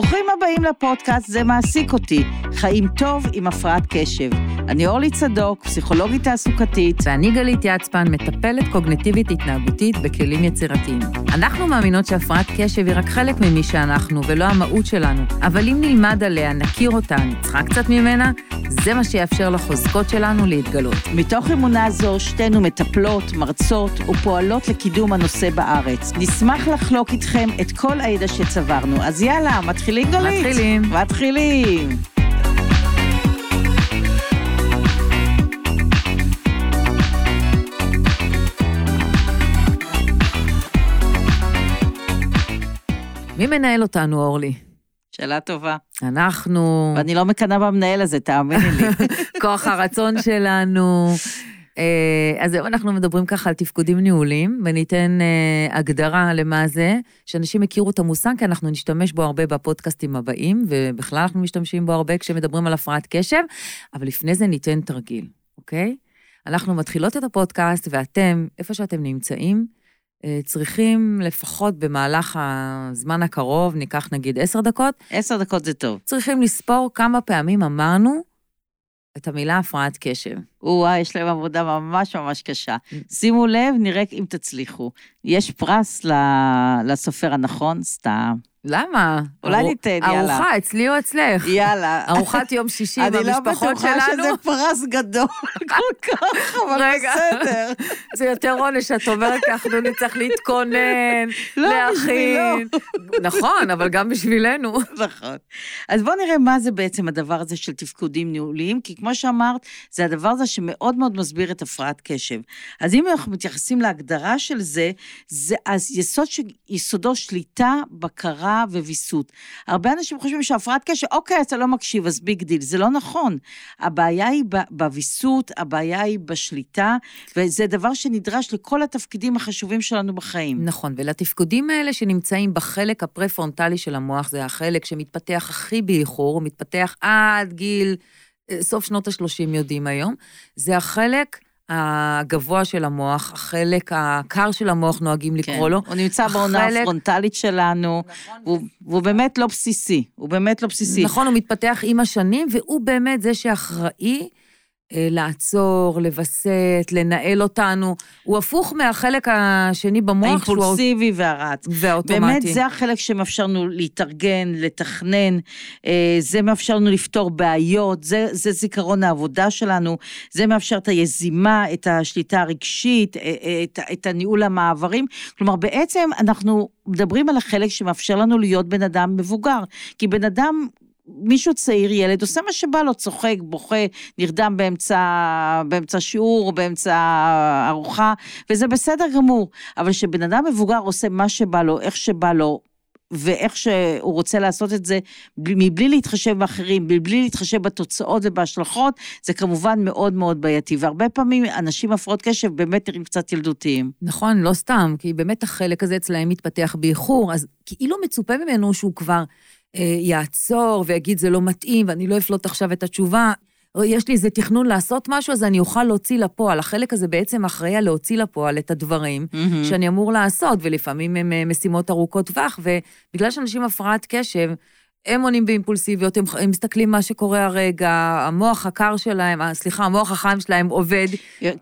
ברוכים הבאים לפודקאסט "זה מעסיק אותי", חיים טוב עם הפרעת קשב. אני אורלי צדוק, פסיכולוגית תעסוקתית. ואני גלית יצפן, מטפלת קוגנטיבית התנהגותית בכלים יצירתיים. אנחנו מאמינות שהפרעת קשב היא רק חלק ממי שאנחנו, ולא המהות שלנו. אבל אם נלמד עליה, נכיר אותה, נצחק קצת ממנה, זה מה שיאפשר לחוזקות שלנו להתגלות. מתוך אמונה זו, שתינו מטפלות, מרצות ופועלות לקידום הנושא בארץ. נשמח לחלוק איתכם את כל הידע שצברנו. אז יאללה, מתחילים גלית? מתחילים. מתחילים. מנהל אותנו, אורלי? שאלה טובה. אנחנו, ואני לא מקנאה במנהל הזה, תאמיני לי. כוח הרצון שלנו. אה, אז זהו, אנחנו מדברים ככה על תפקודים ניהוליים, וניתן אה, הגדרה למה זה, שאנשים יכירו את המושג, כי אנחנו נשתמש בו הרבה בפודקאסטים הבאים, ובכלל אנחנו משתמשים בו הרבה כשמדברים על הפרעת קשב, אבל לפני זה ניתן תרגיל, אוקיי? אנחנו מתחילות את הפודקאסט, ואתם, איפה שאתם נמצאים, צריכים לפחות במהלך הזמן הקרוב, ניקח נגיד עשר דקות, עשר דקות זה טוב. צריכים לספור כמה פעמים אמרנו את המילה הפרעת קשב. או-אה, יש להם עבודה ממש ממש קשה. שימו לב, נראה אם תצליחו. יש פרס לסופר הנכון, סתם. למה? אולי ניתן, יאללה. ארוחה, אצלי או אצלך? יאללה. ארוחת יום שישי עם אני לא המשפחות בטוחה שלנו? שזה פרס גדול כל כך, אבל. בסדר. זה יותר עונש שאת אומרת ככה, נו, נצטרך להתכונן, לא, להכין. נכון, אבל גם בשבילנו. נכון. אז בואו נראה מה זה בעצם הדבר הזה של תפקודים ניהוליים, כי כמו שאמרת, זה הדבר הזה שמאוד מאוד מסביר את הפרעת קשב. אז אם אנחנו מתייחסים להגדרה של זה, זה אז יסוד ש... יסודו שליטה, בקרה וויסות. הרבה אנשים חושבים שהפרעת קשב, אוקיי, אתה לא מקשיב, אז big deal. זה לא נכון. הבעיה היא בוויסות, הבעיה היא בשליטה, וזה דבר שנדרש לכל התפקידים החשובים שלנו בחיים. נכון, ולתפקודים האלה שנמצאים בחלק הפרה-פרונטלי של המוח, זה החלק שמתפתח הכי באיחור, הוא מתפתח עד גיל, סוף שנות ה-30 יודעים היום, זה החלק הגבוה של המוח, החלק הקר של המוח נוהגים לקרוא לו. כן. הוא נמצא בעונה החלק- הפרונטלית שלנו, והוא, והוא באמת לא בסיסי, הוא באמת לא בסיסי. נכון, הוא מתפתח עם השנים, והוא באמת זה שאחראי לעצור, לווסת, לנהל אותנו. הוא הפוך מהחלק השני במוח, שהוא האימפולסיבי והרץ. והאוטומטי. באמת, זה החלק שמאפשר לנו להתארגן, לתכנן, אה, זה מאפשר לנו לפתור בעיות, זה, זה זיכרון העבודה שלנו, זה מאפשר את היזימה, את השליטה הרגשית, אה, אה, את, את הניהול המעברים. כלומר, בעצם אנחנו מדברים על החלק שמאפשר לנו להיות בן אדם מבוגר. כי בן אדם... מישהו צעיר, ילד, עושה מה שבא לו, צוחק, בוכה, נרדם באמצע, באמצע שיעור באמצע ארוחה, וזה בסדר גמור. אבל כשבן אדם מבוגר עושה מה שבא לו, איך שבא לו, ואיך שהוא רוצה לעשות את זה, בלי- מבלי להתחשב באחרים, מבלי להתחשב בתוצאות ובהשלכות, זה כמובן מאוד מאוד בעייתי. והרבה פעמים אנשים הפרעות קשב באמת נראים קצת ילדותיים. נכון, לא סתם, כי באמת החלק הזה אצלהם מתפתח באיחור, אז כאילו מצופה ממנו שהוא כבר יעצור ויגיד זה לא מתאים ואני לא אפלוט עכשיו את התשובה. יש לי איזה תכנון לעשות משהו, אז אני אוכל להוציא לפועל. החלק הזה בעצם אחראי על להוציא לפועל את הדברים Mm-hmm. שאני אמור לעשות, ולפעמים הם אה, משימות ארוכות טווח, ובגלל שאנשים עם הפרעת קשב, הם עונים באימפולסיביות, הם, הם מסתכלים מה שקורה הרגע, המוח הקר שלהם, אה, סליחה, המוח החם שלהם עובד.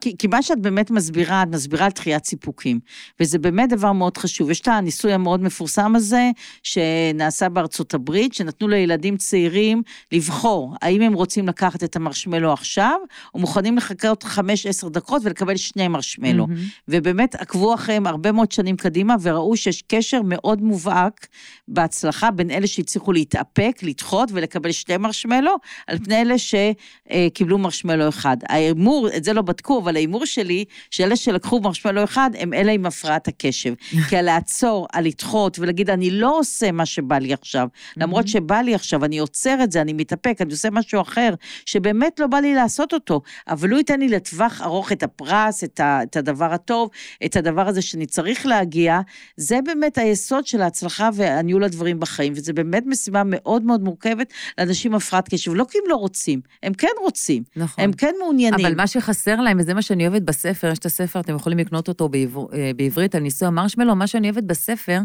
כי, כי מה שאת באמת מסבירה, את מסבירה על דחיית סיפוקים. וזה באמת דבר מאוד חשוב. יש את הניסוי המאוד מפורסם הזה, שנעשה בארצות הברית, שנתנו לילדים צעירים לבחור האם הם רוצים לקחת את המרשמלו עכשיו, או מוכנים לחכות 5-10 דקות ולקבל שני מרשמלו. מהמם. ובאמת עקבו אחריהם הרבה מאוד שנים קדימה, וראו שיש קשר מאוד מובהק בהצלחה בין אלה שהצליחו להתאפק, לדחות ולקבל שני מרשמלו, על פני אלה שקיבלו מרשמלו אחד. ההימור, את זה לא בדקו, אבל ההימור שלי, שאלה שלקחו מרשמלו אחד, הם אלה עם הפרעת הקשב. כי על לעצור, על לדחות ולהגיד, אני לא עושה מה שבא לי עכשיו, למרות שבא לי עכשיו, אני עוצר את זה, אני מתאפק, אני עושה משהו אחר, שבאמת לא בא לי לעשות אותו, אבל הוא ייתן לי לטווח ארוך את הפרס, את, ה, את הדבר הטוב, את הדבר הזה שאני צריך להגיע, זה באמת היסוד של ההצלחה והניהול הדברים בחיים, וזה באמת משימה משימה מאוד מאוד מורכבת לאנשים עם הפרעת קשב, לא כי הם לא רוצים, הם כן רוצים, נכון. הם כן מעוניינים. אבל מה שחסר להם, וזה מה שאני אוהבת בספר, יש את הספר, אתם יכולים לקנות אותו בעבר, אה, בעברית על ניסוי המרשמלו, מה שאני אוהבת בספר,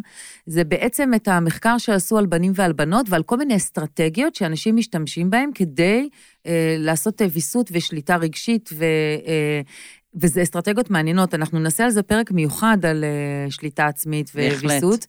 זה בעצם את המחקר שעשו על בנים ועל בנות, ועל כל מיני אסטרטגיות שאנשים משתמשים בהם כדי אה, לעשות אה, ויסות ושליטה רגשית, ו... אה, וזה אסטרטגיות מעניינות, אנחנו נעשה על זה פרק מיוחד על uh, שליטה עצמית וויסות. Uh,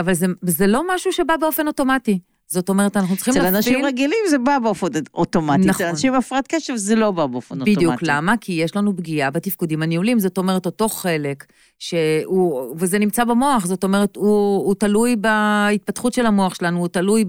אבל זה, זה לא משהו שבא באופן אוטומטי. זאת אומרת, אנחנו צריכים אצל להפעיל... אנשים רגילים זה בא באופן אוטומטי, נכון. אצל אנשים הפרעת קשב זה לא בא באופן אוטומטי. בדיוק, למה? כי יש לנו פגיעה בתפקודים הניהוליים, זאת אומרת, אותו חלק שהוא, וזה נמצא במוח, זאת אומרת, הוא, הוא תלוי בהתפתחות של המוח שלנו, הוא תלוי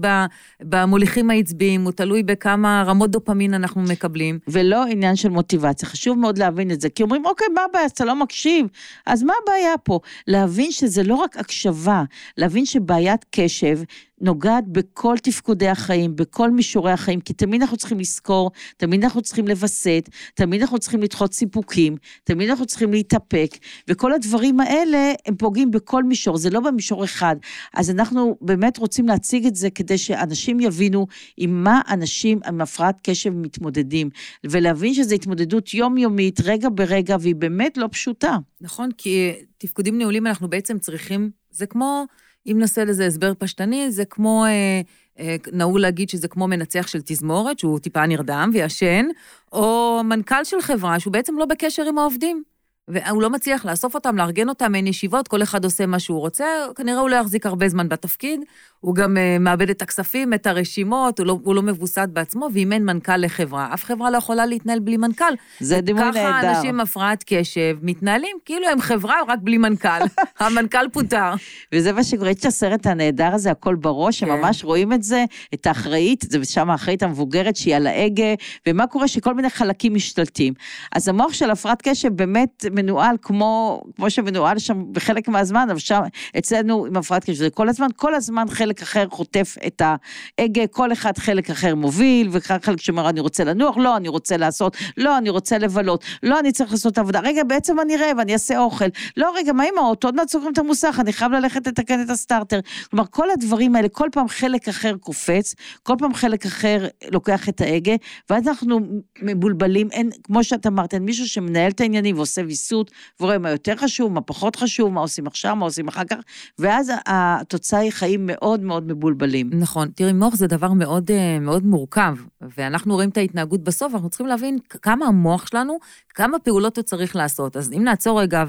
במוליכים העצביים, הוא תלוי בכמה רמות דופמין אנחנו מקבלים. ולא עניין של מוטיבציה, חשוב מאוד להבין את זה, כי אומרים, אוקיי, מה הבעיה, אתה לא מקשיב, אז מה הבעיה פה? להבין שזה לא רק הקשבה, להבין שבעיית קשב נוגעת בכל תפקודי החיים, בכל מישורי החיים, כי תמיד אנחנו צריכים לזכור, תמיד אנחנו צריכים לווסת, תמיד אנחנו צריכים לדחות סיפוקים, תמיד אנחנו צריכים להתאפק, וכל הדברים האלה, הם פוגעים בכל מישור, זה לא במישור אחד. אז אנחנו באמת רוצים להציג את זה כדי שאנשים יבינו עם מה אנשים עם הפרעת קשב מתמודדים, ולהבין שזו התמודדות יומיומית, רגע ברגע, והיא באמת לא פשוטה. נכון, כי תפקודים ניהולים אנחנו בעצם צריכים, זה כמו... אם נעשה לזה הסבר פשטני, זה כמו, אה, אה, נהוג להגיד שזה כמו מנצח של תזמורת, שהוא טיפה נרדם וישן, או מנכ"ל של חברה שהוא בעצם לא בקשר עם העובדים. והוא לא מצליח לאסוף אותם, לארגן אותם, אין ישיבות, כל אחד עושה מה שהוא רוצה, כנראה הוא לא יחזיק הרבה זמן בתפקיד, הוא גם uh, מאבד את הכספים, את הרשימות, הוא לא, הוא לא מבוסת בעצמו, ואם אין מנכ"ל לחברה, אף חברה לא יכולה להתנהל בלי מנכ"ל. זה דימוי נהדר. ככה אנשים עם הפרעת קשב מתנהלים כאילו הם חברה רק בלי מנכ"ל. המנכ"ל פוטר. וזה מה שקורה, יש את הסרט הנהדר הזה, הכל בראש, כן. שממש רואים את זה, את האחראית, זה שם האחראית המבוגרת שהיא על ההגה, ומה קורה שכל מיני חלקים משתלטים. אז המוח של הפרעת קשב באמת מנוהל כמו, כמו שמנוהל שם בחלק מהזמן, אבל שם, אצלנו עם הפרעת קשב, זה כל הזמן, כל הזמן חלק אחר חוטף את ההגה, כל אחד חלק אחר מוביל, וחלק שאומר, אני רוצה לנוח, לא, אני רוצה לעשות, לא, אני רוצה לבלות, לא, אני צריך לעשות עבודה, רגע, בעצם אני רעב, אני אעשה אוכל, לא, רגע, מה עם האוטו, עוד מעט סוגרים את המוסך, אני חייב ללכת לתקן את הסטארטר. כלומר, כל הדברים האלה, כל פעם חלק אחר קופץ, כל פעם חלק אחר לוקח את ההגה, ואז אנחנו מבולבלים, אין, כמו שאת אמרת, אין מישהו שמנהל את העניינים ועושה ויסות, ורואה מה יותר חשוב, מה פחות חשוב, מה עושים עכשיו, מה עושים אחר כך, ואז התוצאה היא חיים מאוד מאוד מבולבלים. נכון. תראי, מוח זה דבר מאוד, אה, מאוד מורכב, ואנחנו רואים את ההתנהגות בסוף, אנחנו צריכים להבין כמה המוח שלנו, כמה פעולות הוא צריך לעשות. אז אם נעצור רגע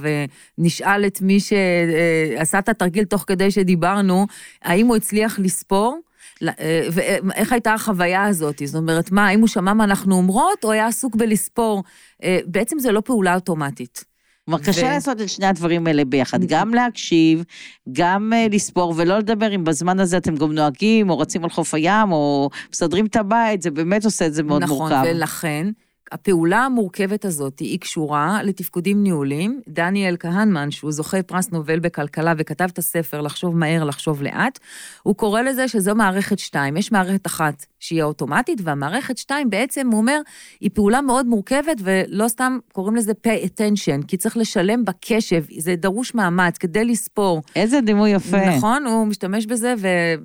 ונשאל את מי שעשה את התרגיל תוך כדי שדיברנו, האם הוא הצליח לספור? אה, ואיך הייתה החוויה הזאת? זאת אומרת, מה, האם הוא שמע מה אנחנו אומרות, או היה עסוק בלספור? אה, בעצם זה לא פעולה אוטומטית. כלומר, קשה לעשות את שני הדברים האלה ביחד, גם להקשיב, גם uh, לספור, ולא לדבר אם בזמן הזה אתם גם נוהגים, או רצים על חוף הים, או מסדרים את הבית, זה באמת עושה את זה מאוד נכון, מורכב. נכון, ולכן... הפעולה המורכבת הזאת היא קשורה לתפקודים ניהוליים. דניאל כהנמן, שהוא זוכה פרס נובל בכלכלה וכתב את הספר לחשוב מהר, לחשוב לאט, הוא קורא לזה שזו מערכת שתיים. יש מערכת אחת שהיא האוטומטית, והמערכת שתיים בעצם, הוא אומר, היא פעולה מאוד מורכבת, ולא סתם קוראים לזה pay attention, כי צריך לשלם בקשב, זה דרוש מאמץ כדי לספור. איזה דימוי יפה. נכון, הוא משתמש בזה,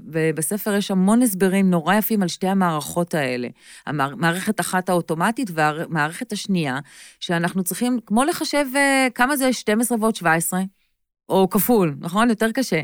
ובספר יש המון הסברים נורא יפים על שתי המערכות האלה. המערכת אחת האוטומטית והמערכת השנייה, שאנחנו צריכים, כמו לחשב אה, כמה זה 12 ועוד 17, או כפול, נכון? יותר קשה.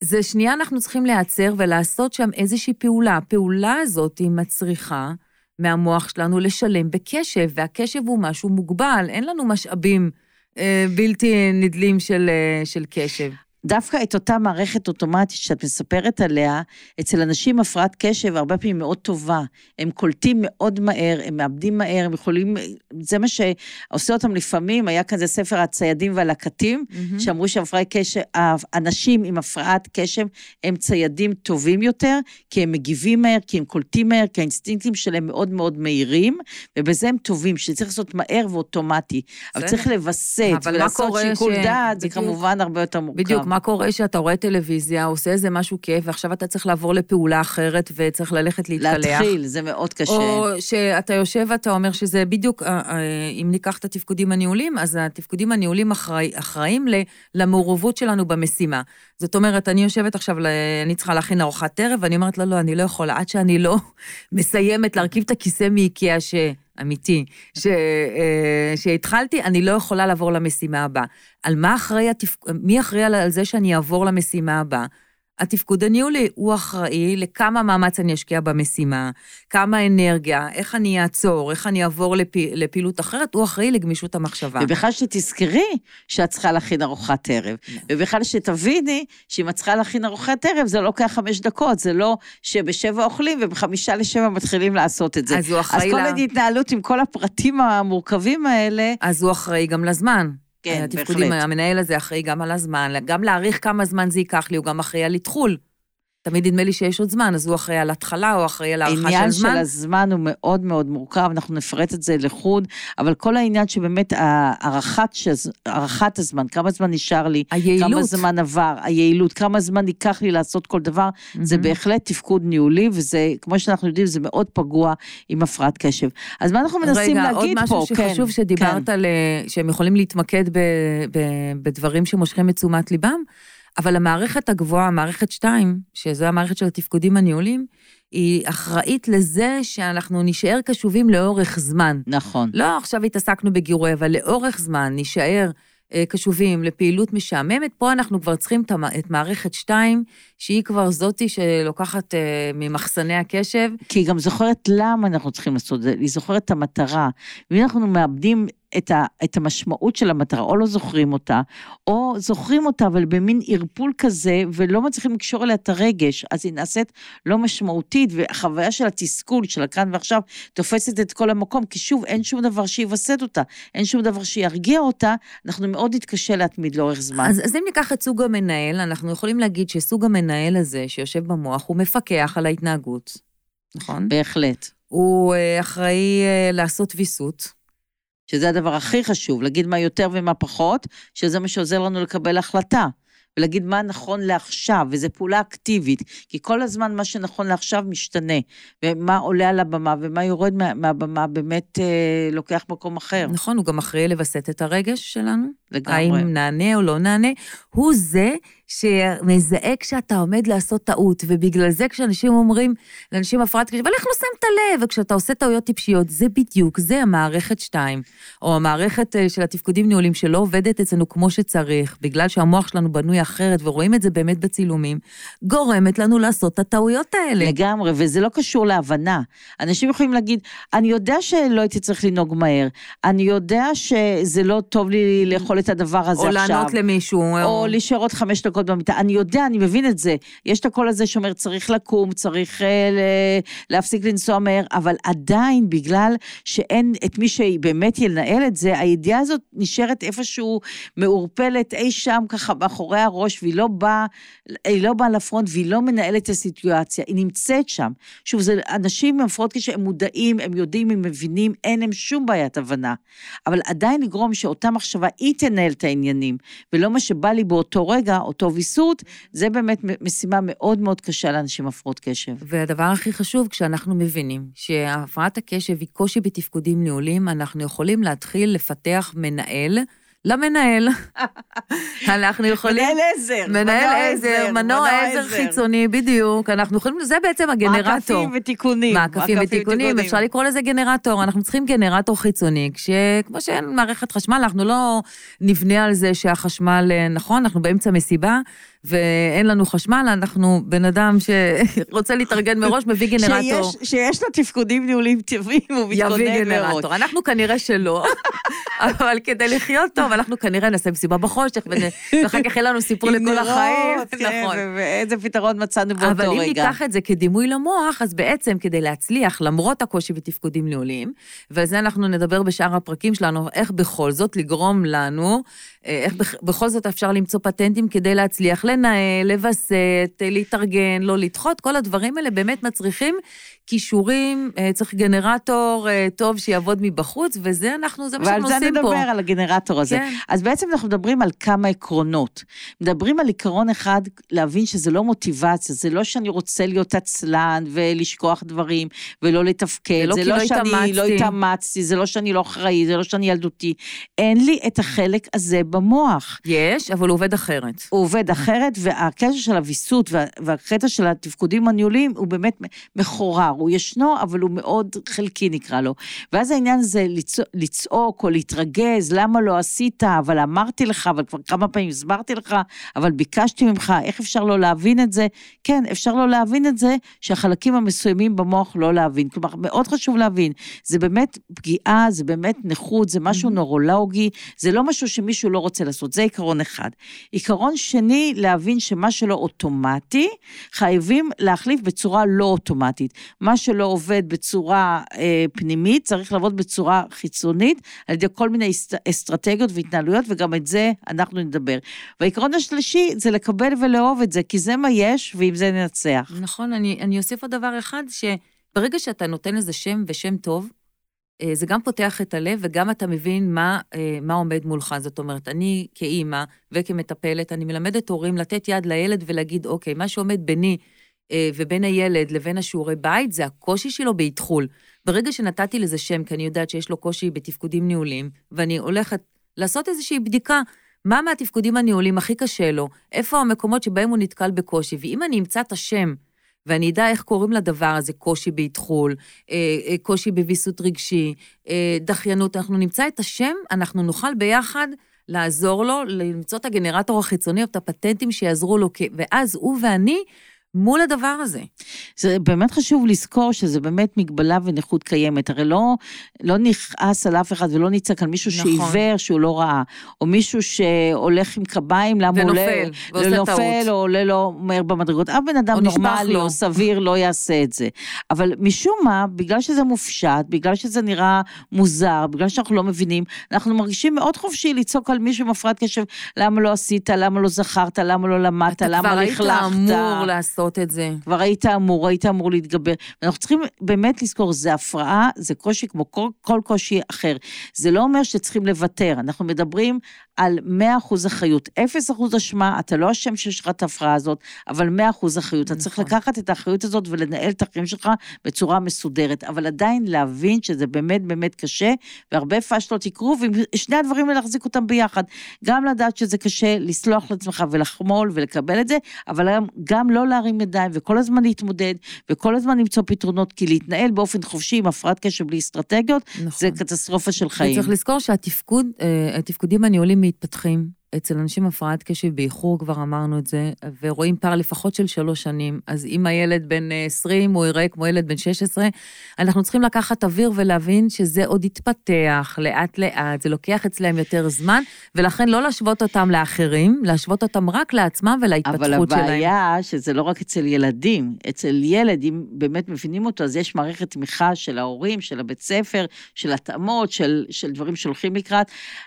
זה שנייה אנחנו צריכים להיעצר ולעשות שם איזושהי פעולה. הפעולה הזאת היא מצריכה מהמוח שלנו לשלם בקשב, והקשב הוא משהו מוגבל, אין לנו משאבים אה, בלתי נדלים של, אה, של קשב. דווקא את אותה מערכת אוטומטית שאת מספרת עליה, אצל אנשים הפרעת קשב הרבה פעמים מאוד טובה. הם קולטים מאוד מהר, הם מאבדים מהר, הם יכולים, זה מה שעושה אותם לפעמים, היה כזה ספר הציידים והלקטים, mm-hmm. שאמרו שהפרעת קשב, אנשים עם הפרעת קשב הם ציידים טובים יותר, כי הם מגיבים מהר, כי הם קולטים מהר, כי האינסטינקטים שלהם מאוד מאוד מהירים, ובזה הם טובים, שצריך לעשות מהר ואוטומטי. אבל צריך לווסת ולעשות שיקול ש... דעת, זה כמובן הרבה יותר מורכב. בדיוק, מה קורה שאתה רואה טלוויזיה, עושה איזה משהו כיף, ועכשיו אתה צריך לעבור לפעולה אחרת וצריך ללכת להתקלח. להתחיל, זה מאוד קשה. או שאתה יושב ואתה אומר שזה בדיוק, אה, אה, אם ניקח את התפקודים הניהולים, אז התפקודים הניהולים אחראי, אחראים למעורבות שלנו במשימה. זאת אומרת, אני יושבת עכשיו, אני צריכה להכין ארוחת ערב, ואני אומרת, לא, לא, אני לא יכולה, עד שאני לא מסיימת להרכיב את הכיסא מאיקאה ש... אמיתי, ש, אה, שהתחלתי, אני לא יכולה לעבור למשימה הבאה. על מה אחראי, התפ... מי אחראי על זה שאני אעבור למשימה הבאה? התפקוד הניהולי הוא אחראי לכמה מאמץ אני אשקיע במשימה, כמה אנרגיה, איך אני אעצור, איך אני אעבור לפ... לפעילות אחרת, הוא אחראי לגמישות המחשבה. ובכלל שתזכרי שאת צריכה להכין ארוחת ערב. נכון. ובכלל שתביני שאם את צריכה להכין ארוחת ערב, זה לא לוקח חמש דקות, זה לא שבשבע אוכלים ובחמישה לשבע מתחילים לעשות את זה. אז הוא אחראי. אז כל לה... התנהלות עם כל הפרטים המורכבים האלה... אז הוא אחראי גם לזמן. כן, בהחלט. המנהל הזה אחראי גם על הזמן, גם להעריך כמה זמן זה ייקח לי, הוא גם אחראי על איתחול. תמיד נדמה לי שיש עוד זמן, אז הוא אחראי על התחלה או אחראי על הערכה של זמן. העניין של הזמן הוא מאוד מאוד מורכב, אנחנו נפרט את זה לחוד, אבל כל העניין שבאמת הערכת, הערכת הזמן, כמה זמן נשאר לי, היעילות. כמה זמן עבר, היעילות, כמה זמן ייקח לי לעשות כל דבר, mm-hmm. זה בהחלט תפקוד ניהולי, וזה, כמו שאנחנו יודעים, זה מאוד פגוע עם הפרעת קשב. אז מה אנחנו מנסים רגע, להגיד פה? רגע, עוד משהו שחשוב כן, שדיברת כן. על, אה, שהם יכולים להתמקד ב, ב, בדברים שמושכים את תשומת ליבם, אבל המערכת הגבוהה, מערכת 2, שזו המערכת של התפקודים הניהולים, היא אחראית לזה שאנחנו נישאר קשובים לאורך זמן. נכון. לא עכשיו התעסקנו בגירוי, אבל לאורך זמן נישאר אה, קשובים לפעילות משעממת. פה אנחנו כבר צריכים את מערכת 2, שהיא כבר זאתי שלוקחת אה, ממחסני הקשב. כי היא גם זוכרת למה אנחנו צריכים לעשות את זה, היא זוכרת את המטרה. ואם אנחנו מאבדים את, ה, את המשמעות של המטרה, או לא זוכרים אותה, או זוכרים אותה, אבל במין ערפול כזה, ולא מצליחים לקשור אליה את הרגש, אז היא נעשית לא משמעותית, והחוויה של התסכול, של הכאן ועכשיו, תופסת את כל המקום, כי שוב, אין שום דבר שיווסת אותה, אין שום דבר שירגיע אותה, אנחנו מאוד נתקשה להתמיד לאורך זמן. אז, אז אם ניקח את סוג המנהל, אנחנו יכולים להגיד שסוג המנהל הזה, שיושב במוח, הוא מפקח על ההתנהגות, נכון? בהחלט. הוא אה, אחראי אה, לעשות ויסות. שזה הדבר הכי חשוב, להגיד מה יותר ומה פחות, שזה מה שעוזר לנו לקבל החלטה. ולהגיד מה נכון לעכשיו, וזו פעולה אקטיבית, כי כל הזמן מה שנכון לעכשיו משתנה, ומה עולה על הבמה ומה יורד מה, מהבמה באמת אה, לוקח מקום אחר. נכון, הוא גם אחראי לווסת את הרגש שלנו. לגמרי. האם נענה או לא נענה. הוא זה שמזהה כשאתה עומד לעשות טעות, ובגלל זה כשאנשים אומרים לאנשים הפרעת קשב, אבל איך לא שמת לב? וכשאתה עושה טעויות טיפשיות, זה בדיוק, זה המערכת 2, או המערכת אה, של התפקודים ניהולים שלא עובדת אצלנו כמו שצריך, בגלל שהמוח שלנו בנוי אחרת, ורואים את זה באמת בצילומים, גורמת לנו לעשות את הטעויות האלה. לגמרי, וזה לא קשור להבנה. אנשים יכולים להגיד, אני יודע שלא הייתי צריך לנהוג מהר, אני יודע שזה לא טוב לי לאכול את הדבר הזה או עכשיו. או לענות למישהו. או, או להישאר עוד חמש דקות במיטה. אני יודע, אני מבין את זה. יש את הקול הזה שאומר, צריך לקום, צריך אה, להפסיק לנסוע מהר, אבל עדיין, בגלל שאין את מי שבאמת ינהל את זה, הידיעה הזאת נשארת איפשהו מעורפלת אי שם ככה מאחורי הראש, והיא לא באה, היא לא באה לפרונט והיא לא מנהלת את הסיטואציה, היא נמצאת שם. שוב, זה אנשים עם הפרעות כשהם מודעים, הם יודעים, הם מבינים, אין להם שום בעיית הבנה. אבל עדיין לגרום שאותה מחשבה, היא תנהל את העניינים, ולא מה שבא לי באותו רגע, אותו ויסות, זה באמת משימה מאוד מאוד קשה לאנשים הפרעות קשב. והדבר הכי חשוב, כשאנחנו מבינים שהפרעת הקשב היא קושי בתפקודים ניהולים, אנחנו יכולים להתחיל לפתח מנהל, למנהל. אנחנו יכולים... מנהל עזר. מנהל עזר, מנוע עזר חיצוני, בדיוק. אנחנו יכולים, זה בעצם הגנרטור. מעקפים ותיקונים. מעקפים ותיקונים, אפשר לקרוא לזה גנרטור. אנחנו צריכים גנרטור חיצוני, כשכמו שאין מערכת חשמל, אנחנו לא נבנה על זה שהחשמל, אה, נכון, אנחנו באמצע מסיבה. ואין לנו חשמל, אנחנו בן אדם שרוצה להתארגן מראש, מביא גנרטור. שיש, שיש לו תפקודים ניהולים טבעיים, הוא מתכונן מראש. יביא גנרטור. אנחנו כנראה שלא, אבל כדי לחיות טוב, אנחנו כנראה נעשה מסיבה בחושך, ואחר כך יהיה לנו סיפור לכל החיים. כן, נכון. ואיזה פתרון מצאנו באותו רגע. אבל אם ניקח את זה כדימוי למוח, אז בעצם כדי להצליח, למרות הקושי בתפקודים ניהוליים, ועל זה אנחנו נדבר בשאר הפרקים שלנו, איך בכל זאת לגרום לנו, איך בכל זאת אפשר למצוא פטנטים כדי להצליח לנהל, לווסת, להתארגן, לא לדחות, כל הדברים האלה באמת מצריכים כישורים, אה, צריך גנרטור אה, טוב שיעבוד מבחוץ, וזה אנחנו, זה מה שאנחנו ועל זה עושים פה. נדבר, על הגנרטור הזה. כן. אז בעצם אנחנו מדברים על כמה עקרונות. מדברים על עיקרון אחד, להבין שזה לא מוטיבציה, זה לא שאני רוצה להיות עצלן ולשכוח דברים ולא לתפקד, זה לא זה כי לא לא שאני לא התאמצתי. זה לא שאני לא אחראי, זה לא שאני ילדותי. אין לי את החלק הזה במוח. יש, אבל הוא עובד אחרת. הוא עובד אחרת, והקטע של הוויסות וה- והקטע של התפקודים הניהוליים הוא באמת מחורר, הוא ישנו, אבל הוא מאוד חלקי נקרא לו. ואז העניין זה לצ- לצעוק או להתרגז, למה לא עשית, אבל אמרתי לך, אבל כבר כמה פעמים הסברתי לך, אבל ביקשתי ממך, איך אפשר לא להבין את זה? כן, אפשר לא להבין את זה, שהחלקים המסוימים במוח לא להבין. כלומר, מאוד חשוב להבין, זה באמת פגיעה, זה באמת נכות, זה משהו נורולוגי, זה לא משהו שמישהו לא רוצה לעשות, זה עיקרון אחד. עיקרון שני, להבין שמה שלא אוטומטי, חייבים להחליף בצורה לא אוטומטית. מה שלא עובד בצורה אה, פנימית, צריך לעבוד בצורה חיצונית, על ידי כל מיני אסט- אסטרטגיות והתנהלויות, וגם את זה אנחנו נדבר. והעיקרון השלישי זה לקבל ולאהוב את זה, כי זה מה יש, ועם זה ננצח. נכון, אני, אני אוסיף עוד דבר אחד, שברגע שאתה נותן לזה שם ושם טוב, אה, זה גם פותח את הלב וגם אתה מבין מה, אה, מה עומד מולך. זאת אומרת, אני כאימא וכמטפלת, אני מלמדת הורים לתת יד לילד ולהגיד, אוקיי, מה שעומד ביני ובין הילד לבין השיעורי בית, זה הקושי שלו באתחול. ברגע שנתתי לזה שם, כי אני יודעת שיש לו קושי בתפקודים ניהוליים, ואני הולכת לעשות איזושהי בדיקה, מה מהתפקודים הניהוליים הכי קשה לו, איפה המקומות שבהם הוא נתקל בקושי, ואם אני אמצא את השם, ואני אדע איך קוראים לדבר הזה, קושי באתחול, אה, אה, קושי בוויסות רגשי, אה, דחיינות, אנחנו נמצא את השם, אנחנו נוכל ביחד לעזור לו, למצוא את הגנרטור החיצוני או את הפטנטים שיעזרו לו, ואז הוא ואני מול הדבר הזה. זה באמת חשוב לזכור שזה באמת מגבלה ונכות קיימת. הרי לא, לא נכעס על אף אחד ולא נצעק על מישהו נכון. שעיוור שהוא לא ראה, או מישהו שהולך עם קביים, למה הוא עולה... ונופל, ועושה נופל טעות. או עולה לו מהר במדרגות. אף בן אדם נורמלי. או סביר לא יעשה את זה. אבל משום מה, בגלל שזה מופשט, בגלל שזה נראה מוזר, בגלל שאנחנו לא מבינים, אנחנו מרגישים מאוד חופשי לצעוק על מישהו עם הפרעת קשב, למה לא עשית, למה לא זכרת, למה לא למדת, אתה למה כבר היית. אמור לעשות את זה. כבר היית אמור, היית אמור להתגבר. ואנחנו צריכים באמת לזכור, זה הפרעה, זה קושי כמו כל, כל קושי אחר. זה לא אומר שצריכים לוותר, אנחנו מדברים על 100% אחריות. 0% אשמה, אתה לא אשם שיש לך את ההפרעה הזאת, אבל 100% אחריות. אתה צריך נכון. לקחת את האחריות הזאת ולנהל את החיים שלך בצורה מסודרת, אבל עדיין להבין שזה באמת באמת קשה, והרבה פאשלות יקרו, ושני הדברים האלה להחזיק אותם ביחד. גם לדעת שזה קשה, לסלוח לעצמך ולחמול ולקבל את זה, אבל גם, גם לא להרים ידיים וכל הזמן להתמודד, וכל הזמן למצוא פתרונות, כי להתנהל באופן חופשי עם הפרעת קשב בלי אסטרטגיות, נכון. זה קטסטרופה של חיים. וצריך לזכור שהתפקוד, אה, התפקודים הניהולים מתפתחים. אצל אנשים הפרעת קשב באיחור, כבר אמרנו את זה, ורואים פער לפחות של שלוש שנים. אז אם הילד בן אה, 20, הוא יראה כמו ילד בן 16, אנחנו צריכים לקחת אוויר ולהבין שזה עוד יתפתח לאט-לאט, זה לוקח אצלם יותר זמן, ולכן לא להשוות אותם לאחרים, להשוות אותם רק לעצמם ולהתפתחות אבל שלהם. הבעיה שזה לא רק אצל ילדים, אצל ילד, אם באמת מבינים אותו, אז יש מערכת תמיכה של ההורים, של הבית ספר, של התאמות, של, של דברים שהולכים לקראת.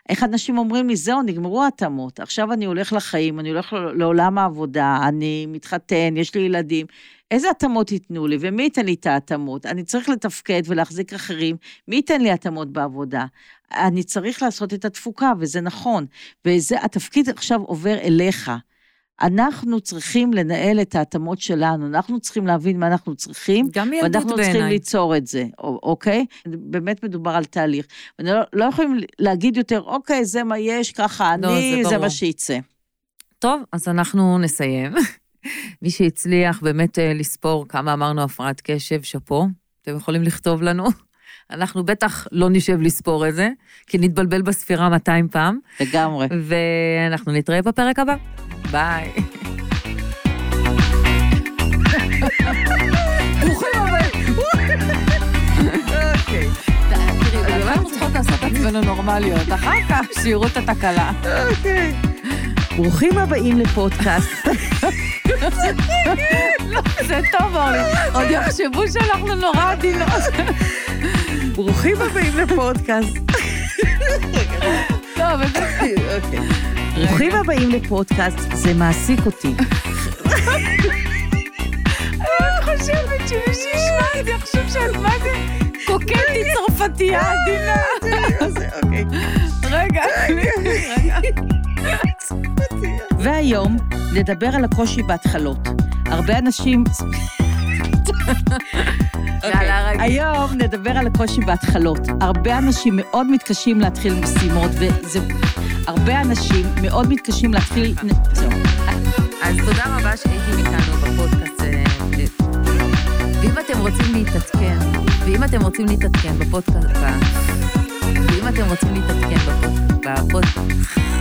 איך אנשים אומרים לי, זהו, נגמרו ההתאמות, עכשיו אני הולך לחיים, אני הולך לעולם העבודה, אני מתחתן, יש לי ילדים. איזה התאמות ייתנו לי, ומי ייתן לי את ההתאמות? אני צריך לתפקד ולהחזיק אחרים, מי ייתן לי התאמות בעבודה? אני צריך לעשות את התפוקה, וזה נכון. וזה, התפקיד עכשיו עובר אליך. אנחנו צריכים לנהל את ההתאמות שלנו, אנחנו צריכים להבין מה אנחנו צריכים, גם ילדות ואנחנו צריכים בעיניי. ליצור את זה, אוקיי? באמת מדובר על תהליך. לא, לא יכולים להגיד יותר, אוקיי, זה מה יש, ככה לא, אני, זה זה. מה שיצא. טוב, אז אנחנו נסיים. מי שהצליח באמת אה, לספור כמה אמרנו הפרעת קשב, שאפו, אתם יכולים לכתוב לנו. אנחנו בטח לא נשב לספור את זה, כי נתבלבל בספירה 200 פעם, לגמרי. ואנחנו נתראה בפרק הבא. ביי. ברוכים הבאים. אוקיי. תראי, אנחנו צריכות לעשות את עצמנו נורמליות, אחר כך שיראו את התקלה. אוקיי. ברוכים הבאים לפודקאסט. זה טוב, אורלי. עוד יחשבו שאנחנו נורא עדינות. ברוכים הבאים לפודקאסט. לא, באמת. אוקיי. ברוכים הבאים לפודקאסט, זה מעסיק אותי. אני חושבת שמי שישמע את זה יחשוב שאת מה זה קוקטית צרפתייה עדינה. אוקיי. רגע, רגע. והיום נדבר על הקושי בהתחלות. הרבה אנשים... יאללה, רגע. היום נדבר על הקושי בהתחלות. הרבה אנשים מאוד מתקשים להתחיל משימות, וזה... הרבה אנשים מאוד מתקשים להתחיל... אז תודה רבה שהייתם איתנו בפודקאסט. אה, ואם אתם רוצים להתעדכן, ואם אתם רוצים להתעדכן בפודקאסט, ואם אתם רוצים להתעדכן בפוד- בפודקאסט,